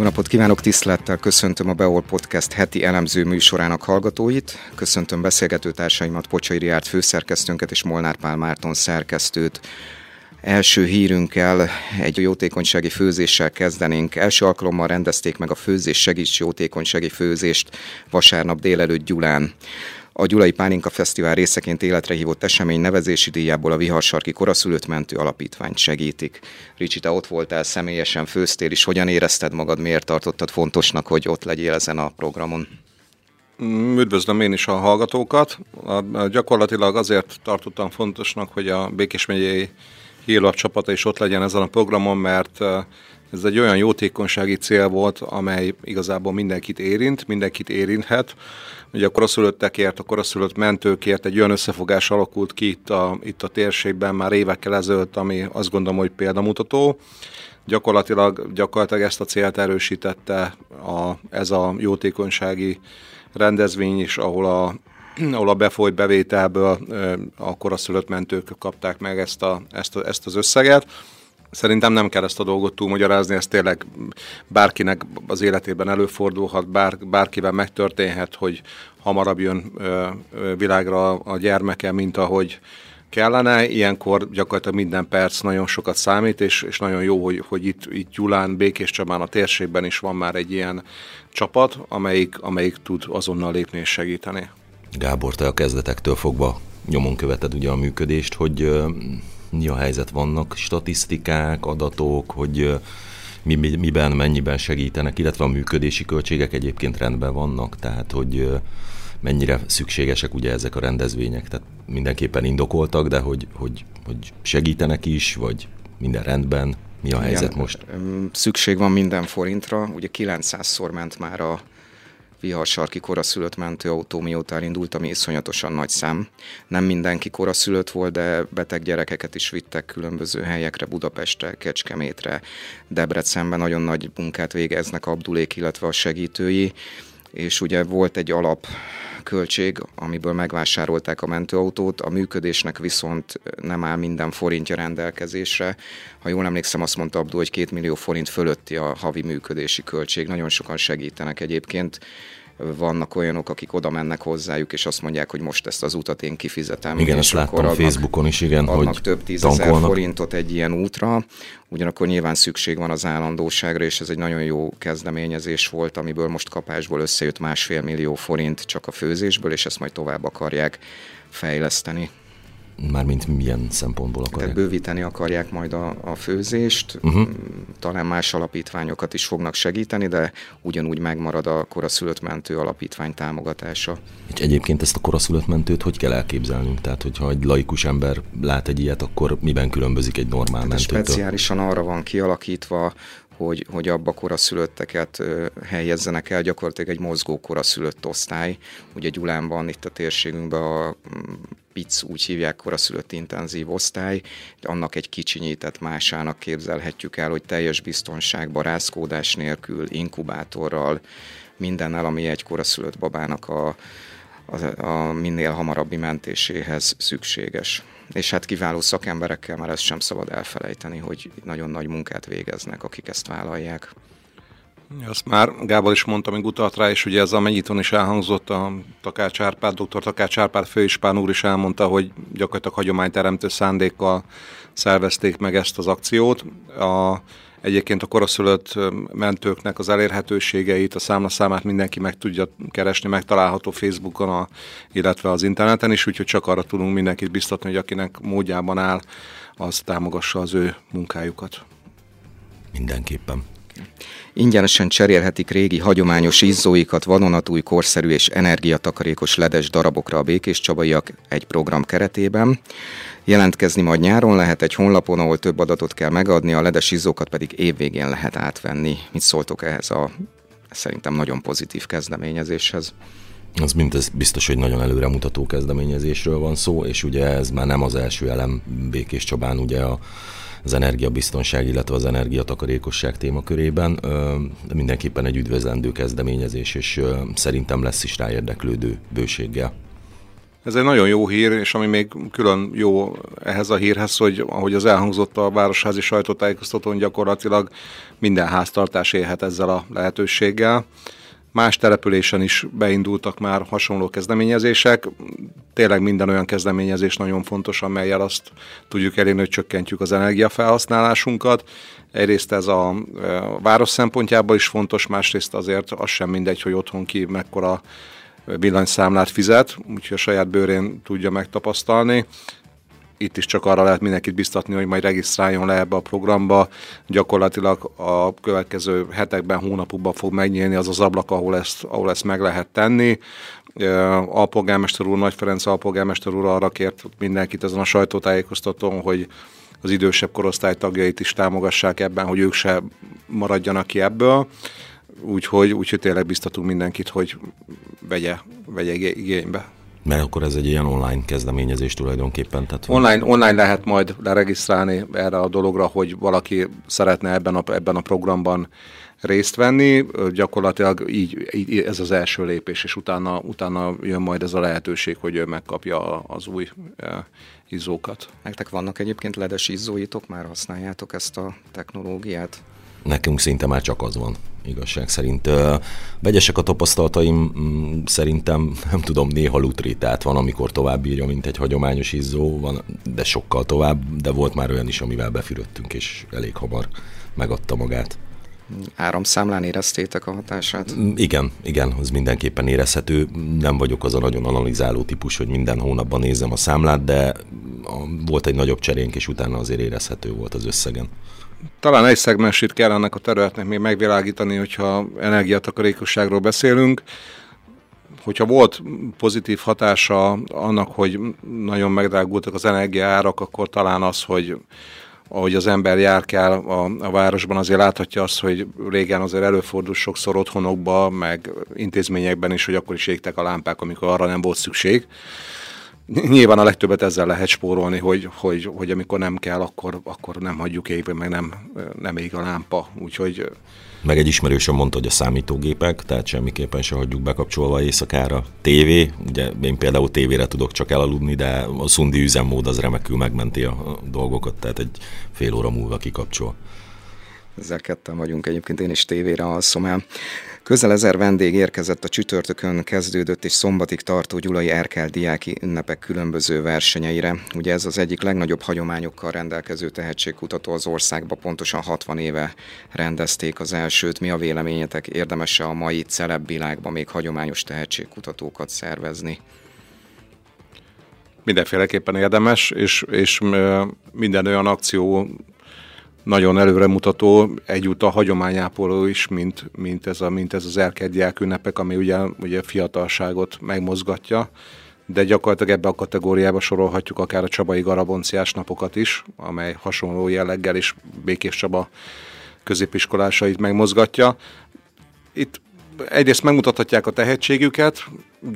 Jó napot kívánok, tisztelettel köszöntöm a Beol Podcast heti elemző műsorának hallgatóit. Köszöntöm beszélgetőtársaimat, Pocsai Riárt főszerkesztőnket és Molnár Pál Márton szerkesztőt. Első hírünkkel egy jótékonysági főzéssel kezdenénk. Első alkalommal rendezték meg a főzés segíts jótékonysági főzést vasárnap délelőtt Gyulán. A Gyulai Pálinka Fesztivál részeként életre hívott esemény nevezési díjából a Viharsarki Koraszülött Mentő Alapítványt segítik. Ricsi, te ott voltál, személyesen főztél is. Hogyan érezted magad, miért tartottad fontosnak, hogy ott legyél ezen a programon? Üdvözlöm én is a hallgatókat. Gyakorlatilag azért tartottam fontosnak, hogy a Békés megyei hírlap csapata is ott legyen ezen a programon, mert ez egy olyan jótékonysági cél volt, amely igazából mindenkit érint, mindenkit érinthet. Ugye a koraszülöttekért, a koraszülött mentőkért egy olyan összefogás alakult ki itt a, itt a térségben már évekkel ezelőtt, ami azt gondolom, hogy példamutató. Gyakorlatilag, gyakorlatilag ezt a célt erősítette a, ez a jótékonysági rendezvény is, ahol a, ahol a befolyt bevételből a koraszülött mentők kapták meg ezt, a, ezt, a, ezt az összeget. Szerintem nem kell ezt a dolgot túlmagyarázni, ez tényleg bárkinek az életében előfordulhat, bár, bárkivel megtörténhet, hogy hamarabb jön ö, ö, világra a gyermeke, mint ahogy kellene. Ilyenkor gyakorlatilag minden perc nagyon sokat számít, és, és nagyon jó, hogy, hogy itt, itt Gyulán, Békés Csabán, a térségben is van már egy ilyen csapat, amelyik, amelyik tud azonnal lépni és segíteni. Gábor, te a kezdetektől fogva nyomon követed ugye a működést, hogy mi a helyzet? Vannak statisztikák, adatok, hogy mi, miben, mennyiben segítenek, illetve a működési költségek egyébként rendben vannak, tehát hogy mennyire szükségesek ugye ezek a rendezvények, tehát mindenképpen indokoltak, de hogy, hogy, hogy segítenek is, vagy minden rendben, mi a helyzet Igen, most? Szükség van minden forintra, ugye 900-szor ment már a viharsarki koraszülött mentőautó mióta elindult, ami iszonyatosan nagy szám. Nem mindenki koraszülött volt, de beteg gyerekeket is vittek különböző helyekre, Budapestre, Kecskemétre, Debrecenben nagyon nagy munkát végeznek Abdulék, illetve a segítői, és ugye volt egy alap költség, amiből megvásárolták a mentőautót, a működésnek viszont nem áll minden forintja rendelkezésre. Ha jól emlékszem, azt mondta Abdu, hogy két millió forint fölötti a havi működési költség. Nagyon sokan segítenek egyébként vannak olyanok, akik oda mennek hozzájuk, és azt mondják, hogy most ezt az utat én kifizetem. Igen, ezt láttam adnak, Facebookon is, igen, adnak hogy több tízezer forintot egy ilyen útra, ugyanakkor nyilván szükség van az állandóságra, és ez egy nagyon jó kezdeményezés volt, amiből most kapásból összejött másfél millió forint csak a főzésből, és ezt majd tovább akarják fejleszteni. Mármint milyen szempontból akarják? Tehát bővíteni akarják majd a, a főzést, uh-huh. talán más alapítványokat is fognak segíteni, de ugyanúgy megmarad a koraszülött mentő alapítvány támogatása. És egyébként ezt a koraszülött mentőt hogy kell elképzelnünk? Tehát, hogyha egy laikus ember lát egy ilyet, akkor miben különbözik egy normál hát mentőtől? Speciálisan arra van kialakítva, hogy, hogy abba koraszülötteket helyezzenek el, gyakorlatilag egy mozgó koraszülött osztály. Ugye Gyulánban, itt a térségünkben a PIC úgy hívják koraszülött intenzív osztály, annak egy kicsinyített másának képzelhetjük el, hogy teljes biztonságban, rázkódás nélkül, inkubátorral, mindennel, ami egy koraszülött babának a, a, a minél hamarabbi mentéséhez szükséges. És hát kiváló szakemberekkel, már ezt sem szabad elfelejteni, hogy nagyon nagy munkát végeznek, akik ezt vállalják. Azt már Gábor is mondta, még utalt rá, és ugye ez a mennyiton is elhangzott, a Takács Árpád, dr. Takács Árpád főispán úr is elmondta, hogy gyakorlatilag hagyományteremtő szándékkal szervezték meg ezt az akciót. A, egyébként a koraszülött mentőknek az elérhetőségeit, a számlaszámát mindenki meg tudja keresni, megtalálható Facebookon, a, illetve az interneten is, úgyhogy csak arra tudunk mindenkit biztatni, hogy akinek módjában áll, az támogassa az ő munkájukat. Mindenképpen. Ingyenesen cserélhetik régi hagyományos izzóikat vadonatúj, korszerű és energiatakarékos ledes darabokra a békés csabaiak egy program keretében. Jelentkezni majd nyáron lehet egy honlapon, ahol több adatot kell megadni, a ledes izzókat pedig évvégén lehet átvenni. Mit szóltok ehhez a szerintem nagyon pozitív kezdeményezéshez? Az mint ez biztos, hogy nagyon előremutató kezdeményezésről van szó, és ugye ez már nem az első elem Békés Csabán, ugye a az energiabiztonság, illetve az energiatakarékosság témakörében. De mindenképpen egy üdvözlendő kezdeményezés, és szerintem lesz is rá érdeklődő bőséggel. Ez egy nagyon jó hír, és ami még külön jó ehhez a hírhez, hogy ahogy az elhangzott a Városházi sajtótájékoztatón, gyakorlatilag minden háztartás élhet ezzel a lehetőséggel. Más településen is beindultak már hasonló kezdeményezések. Tényleg minden olyan kezdeményezés nagyon fontos, amelyel azt tudjuk elérni, hogy csökkentjük az energiafelhasználásunkat. Egyrészt ez a, a város szempontjából is fontos, másrészt azért az sem mindegy, hogy otthon ki mekkora villanyszámlát fizet, úgyhogy a saját bőrén tudja megtapasztalni. Itt is csak arra lehet mindenkit biztatni, hogy majd regisztráljon le ebbe a programba. Gyakorlatilag a következő hetekben, hónapokban fog megnyílni az az ablak, ahol ezt, ahol ezt meg lehet tenni. Alpolgármester úr, Nagy Ferenc alpolgármester úr arra kért mindenkit ezen a sajtótájékoztatón, hogy az idősebb korosztály tagjait is támogassák ebben, hogy ők se maradjanak ki ebből. Úgyhogy, úgyhogy tényleg biztatunk mindenkit, hogy vegye, vegye igénybe. Mert akkor ez egy ilyen online kezdeményezés tulajdonképpen. Tehát online, online lehet majd leregisztrálni erre a dologra, hogy valaki szeretne ebben a, ebben a programban részt venni. Gyakorlatilag így, így ez az első lépés, és utána, utána jön majd ez a lehetőség, hogy ő megkapja az új izzókat. Nektek vannak egyébként ledes izzóitok, már használjátok ezt a technológiát? Nekünk szinte már csak az van, igazság szerint. Vegyesek a tapasztalataim, mm, szerintem, nem tudom, néha lutritát van, amikor tovább bírja, mint egy hagyományos izzó, van, de sokkal tovább, de volt már olyan is, amivel befürödtünk, és elég hamar megadta magát. Áramszámlán éreztétek a hatását? Mm, igen, igen, az mindenképpen érezhető. Nem vagyok az a nagyon analizáló típus, hogy minden hónapban nézem a számlát, de volt egy nagyobb cserénk, és utána azért érezhető volt az összegen talán egy szegmensét kell ennek a területnek még megvilágítani, hogyha energiatakarékosságról beszélünk. Hogyha volt pozitív hatása annak, hogy nagyon megdrágultak az energiaárak, akkor talán az, hogy ahogy az ember jár kell a, a városban, azért láthatja azt, hogy régen azért előfordul sokszor otthonokban, meg intézményekben is, hogy akkor is égtek a lámpák, amikor arra nem volt szükség. Nyilván a legtöbbet ezzel lehet spórolni, hogy, hogy, hogy amikor nem kell, akkor, akkor nem hagyjuk égve, meg nem, nem ég a lámpa. Úgyhogy meg egy ismerősöm mondta, hogy a számítógépek, tehát semmiképpen se hagyjuk bekapcsolva éjszakára. TV, ugye én például tévére tudok csak elaludni, de a szundi üzemmód az remekül megmenti a dolgokat, tehát egy fél óra múlva kikapcsol. Ezzel ketten vagyunk egyébként, én is tévére alszom el. Közel ezer vendég érkezett a csütörtökön kezdődött és szombatig tartó Gyulai Erkel diáki ünnepek különböző versenyeire. Ugye ez az egyik legnagyobb hagyományokkal rendelkező tehetségkutató az országba, pontosan 60 éve rendezték az elsőt. Mi a véleményetek, érdemes-e a mai celeb világban még hagyományos tehetségkutatókat szervezni? Mindenféleképpen érdemes, és, és minden olyan akció nagyon előremutató, egyúttal hagyományápoló is, mint, mint, ez, a, mint ez az elkedják ünnepek, ami ugye, ugye fiatalságot megmozgatja, de gyakorlatilag ebbe a kategóriába sorolhatjuk akár a Csabai Garabonciás napokat is, amely hasonló jelleggel is Békés Csaba középiskolásait megmozgatja. Itt egyrészt megmutathatják a tehetségüket,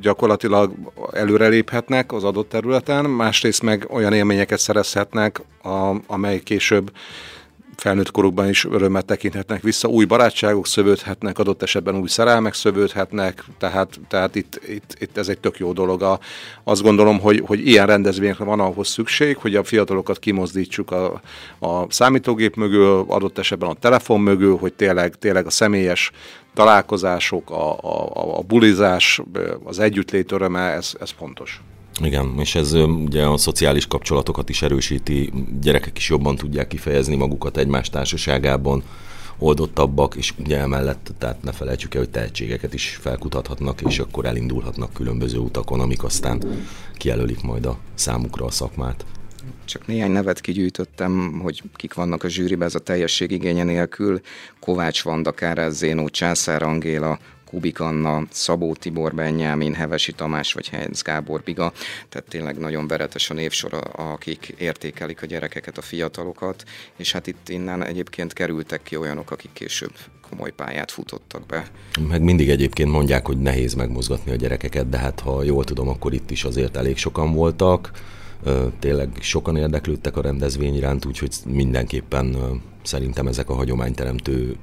gyakorlatilag előreléphetnek az adott területen, másrészt meg olyan élményeket szerezhetnek, a, amely később felnőtt korukban is örömmel tekinthetnek vissza, új barátságok szövődhetnek, adott esetben új szerelmek szövődhetnek, tehát, tehát itt, itt, itt ez egy tök jó dolog. A, azt gondolom, hogy, hogy ilyen rendezvényekre van ahhoz szükség, hogy a fiatalokat kimozdítsuk a, a számítógép mögül, adott esetben a telefon mögül, hogy tényleg, tényleg a személyes találkozások, a, a, a bulizás, az együttlét öröme, ez, ez fontos. Igen, és ez ugye a szociális kapcsolatokat is erősíti, gyerekek is jobban tudják kifejezni magukat egymás társaságában, oldottabbak, és ugye emellett, tehát ne felejtsük el, hogy tehetségeket is felkutathatnak, és akkor elindulhatnak különböző utakon, amik aztán kijelölik majd a számukra a szakmát. Csak néhány nevet kigyűjtöttem, hogy kik vannak a zsűriben, ez a teljesség igénye nélkül. Kovács Vanda, Kárel Zénó, Császár Angéla, Kubik Anna, Szabó Tibor Benyámin, Hevesi Tamás vagy Heinz Gábor Biga, tehát tényleg nagyon veretes a névsor, akik értékelik a gyerekeket, a fiatalokat, és hát itt innen egyébként kerültek ki olyanok, akik később komoly pályát futottak be. Meg mindig egyébként mondják, hogy nehéz megmozgatni a gyerekeket, de hát ha jól tudom, akkor itt is azért elég sokan voltak Tényleg sokan érdeklődtek a rendezvény iránt, úgyhogy mindenképpen szerintem ezek a hagyományteremtő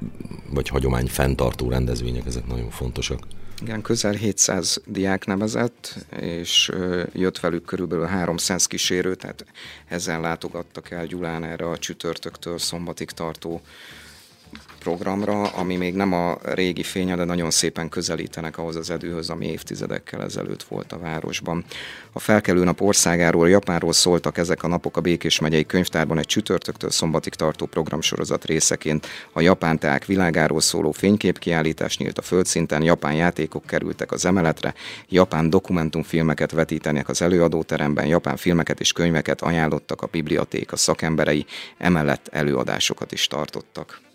vagy hagyomány fenntartó rendezvények, ezek nagyon fontosak. Igen, közel 700 diák nevezett, és jött velük körülbelül 300 kísérő, tehát ezen látogattak el Gyulán erre a csütörtöktől szombatig tartó programra, ami még nem a régi fénye, de nagyon szépen közelítenek ahhoz az edőhöz, ami évtizedekkel ezelőtt volt a városban. A felkelő nap országáról, Japánról szóltak ezek a napok a Békés megyei könyvtárban egy csütörtöktől szombatig tartó programsorozat részeként. A japán teák világáról szóló fényképkiállítás nyílt a földszinten, japán játékok kerültek az emeletre, japán dokumentumfilmeket vetítenek az előadóteremben, japán filmeket és könyveket ajánlottak a bibliotéka szakemberei, emellett előadásokat is tartottak.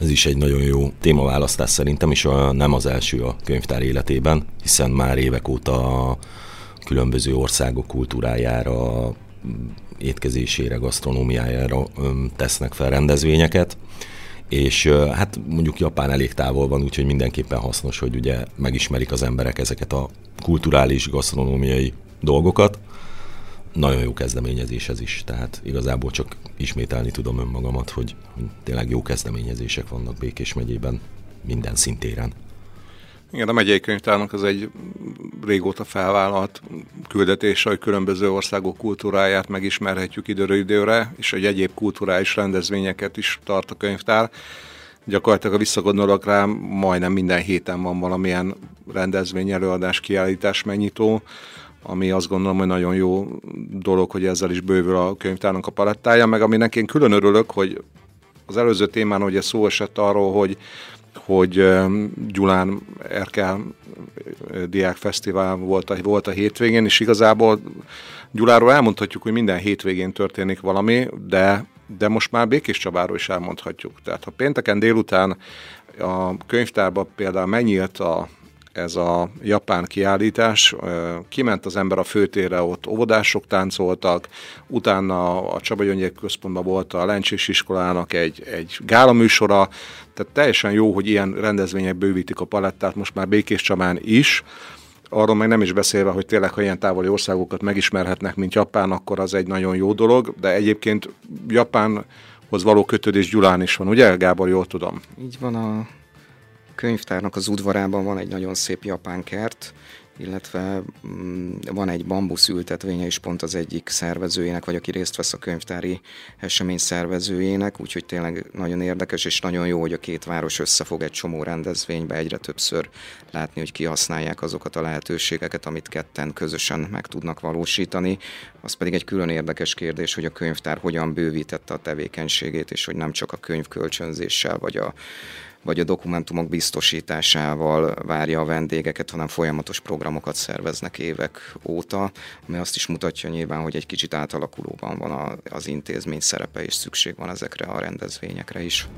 Ez is egy nagyon jó témaválasztás szerintem, és a, nem az első a könyvtár életében, hiszen már évek óta különböző országok kultúrájára, étkezésére, gasztronómiájára tesznek fel rendezvényeket, és hát mondjuk Japán elég távol van, úgyhogy mindenképpen hasznos, hogy ugye megismerik az emberek ezeket a kulturális, gasztronómiai dolgokat, nagyon jó kezdeményezés ez is, tehát igazából csak ismételni tudom önmagamat, hogy tényleg jó kezdeményezések vannak Békés megyében minden szintéren. Igen, a megyei könyvtárnak az egy régóta felvállalt küldetés, hogy különböző országok kultúráját megismerhetjük időről időre, és egy egyéb kulturális rendezvényeket is tart a könyvtár. Gyakorlatilag, a visszagondolok rá, majdnem minden héten van valamilyen rendezvény, előadás, kiállítás, megnyitó ami azt gondolom, hogy nagyon jó dolog, hogy ezzel is bővül a könyvtárnak a palettája, meg aminek én külön örülök, hogy az előző témán ugye szó esett arról, hogy hogy Gyulán Erkel Diák Fesztivál volt a, volt a hétvégén, és igazából Gyuláról elmondhatjuk, hogy minden hétvégén történik valami, de, de most már Békés Csabáról is elmondhatjuk. Tehát ha pénteken délután a könyvtárban például megnyílt a ez a japán kiállítás. Kiment az ember a főtérre, ott óvodások táncoltak, utána a Csaba Gyöngyek központban volt a Lencsés iskolának egy, egy gála műsora, tehát teljesen jó, hogy ilyen rendezvények bővítik a palettát most már Békés Csabán is, arról meg nem is beszélve, hogy tényleg, ha ilyen távoli országokat megismerhetnek, mint Japán, akkor az egy nagyon jó dolog, de egyébként Japánhoz való kötődés Gyulán is van, ugye Gábor, jól tudom? Így van, a könyvtárnak az udvarában van egy nagyon szép japán kert, illetve mm, van egy bambusz ültetvénye is pont az egyik szervezőjének, vagy aki részt vesz a könyvtári esemény szervezőjének, úgyhogy tényleg nagyon érdekes, és nagyon jó, hogy a két város összefog egy csomó rendezvénybe egyre többször látni, hogy kihasználják azokat a lehetőségeket, amit ketten közösen meg tudnak valósítani. Az pedig egy külön érdekes kérdés, hogy a könyvtár hogyan bővítette a tevékenységét, és hogy nem csak a könyvkölcsönzéssel, vagy a vagy a dokumentumok biztosításával várja a vendégeket, hanem folyamatos programokat szerveznek évek óta, ami azt is mutatja nyilván, hogy egy kicsit átalakulóban van az intézmény szerepe, és szükség van ezekre a rendezvényekre is.